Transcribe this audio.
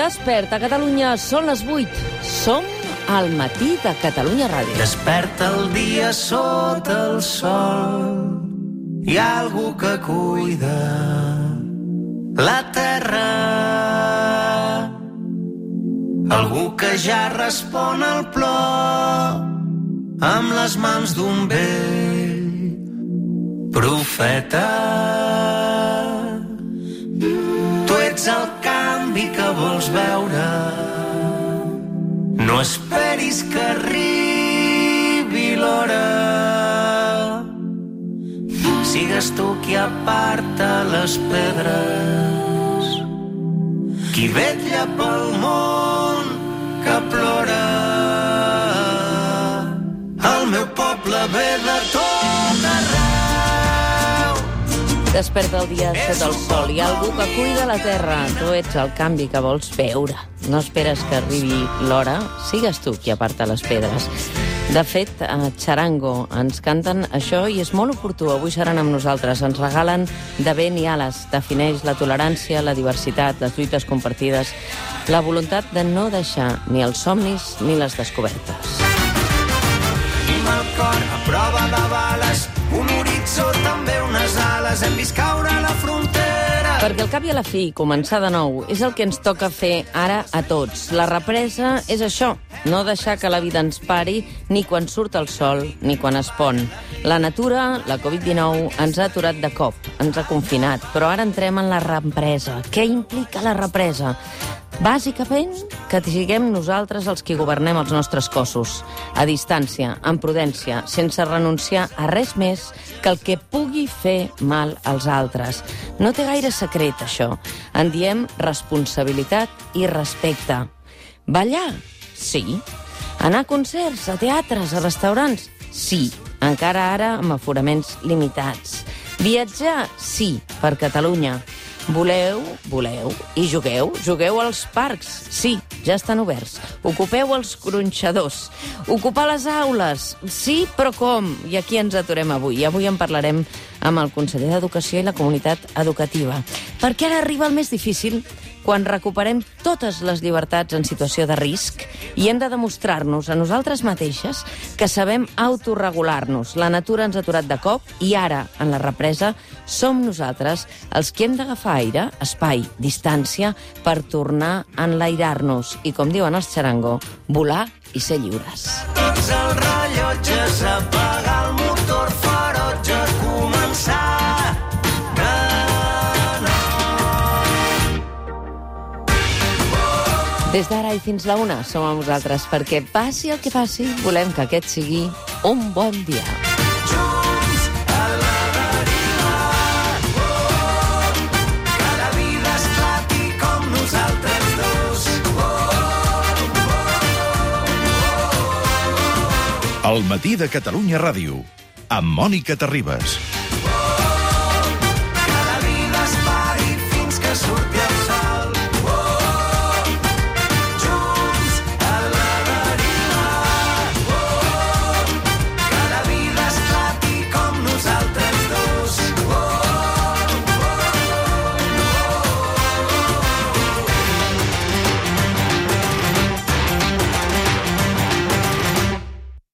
Desperta, Catalunya, són les 8. Som al matí de Catalunya Ràdio. Desperta el dia sota el sol. Hi ha algú que cuida la terra. Algú que ja respon al plor amb les mans d'un vell profeta. No esperis que arribi l'hora. Sigues tu qui aparta les pedres. Qui vetlla pel món que plora. El meu poble ve de tot arreu. Desperta el dia sota el sol. Ha algú que cuida la terra. Tu ets el canvi que vols veure. No esperes que arribi l'hora. Sigues tu qui aparta les pedres. De fet, a Charango ens canten això i és molt oportú. Avui seran amb nosaltres. Ens regalen de vent i ales. Defineix la tolerància, la diversitat, les lluites compartides, la voluntat de no deixar ni els somnis ni les descobertes. Tenim el cor a prova de bales, un horitzó, també unes ales, hem vist caure la frontera. Perquè al cap i a la fi, començar de nou, és el que ens toca fer ara a tots. La represa és això, no deixar que la vida ens pari ni quan surt el sol ni quan es pon. La natura, la Covid-19, ens ha aturat de cop, ens ha confinat, però ara entrem en la represa. Què implica la represa? Bàsicament, que siguem nosaltres els qui governem els nostres cossos, a distància, amb prudència, sense renunciar a res més que el que pugui fer mal als altres. No té gaire secret, això. En diem responsabilitat i respecte. Ballar? Sí. Anar a concerts, a teatres, a restaurants? Sí. Encara ara amb aforaments limitats. Viatjar? Sí, per Catalunya. Voleu, voleu, i jugueu, jugueu als parcs. Sí, ja estan oberts. Ocupeu els gronxadors. Ocupar les aules. Sí, però com? I aquí ens aturem avui. I avui en parlarem amb el conseller d'Educació i la comunitat educativa. Perquè ara arriba el més difícil, quan recuperem totes les llibertats en situació de risc i hem de demostrar-nos a nosaltres mateixes que sabem autorregular-nos. La natura ens ha aturat de cop i ara, en la represa, som nosaltres els que hem d'agafar aire, espai, distància, per tornar a enlairar-nos i, com diuen els xarango, volar i ser lliures. Tots els rellotges, apagar Des d'ara i fins la una som amb vosaltres perquè passi el que passi, volem que aquest sigui un bon dia. El matí de Catalunya Ràdio, amb Mònica Terribas.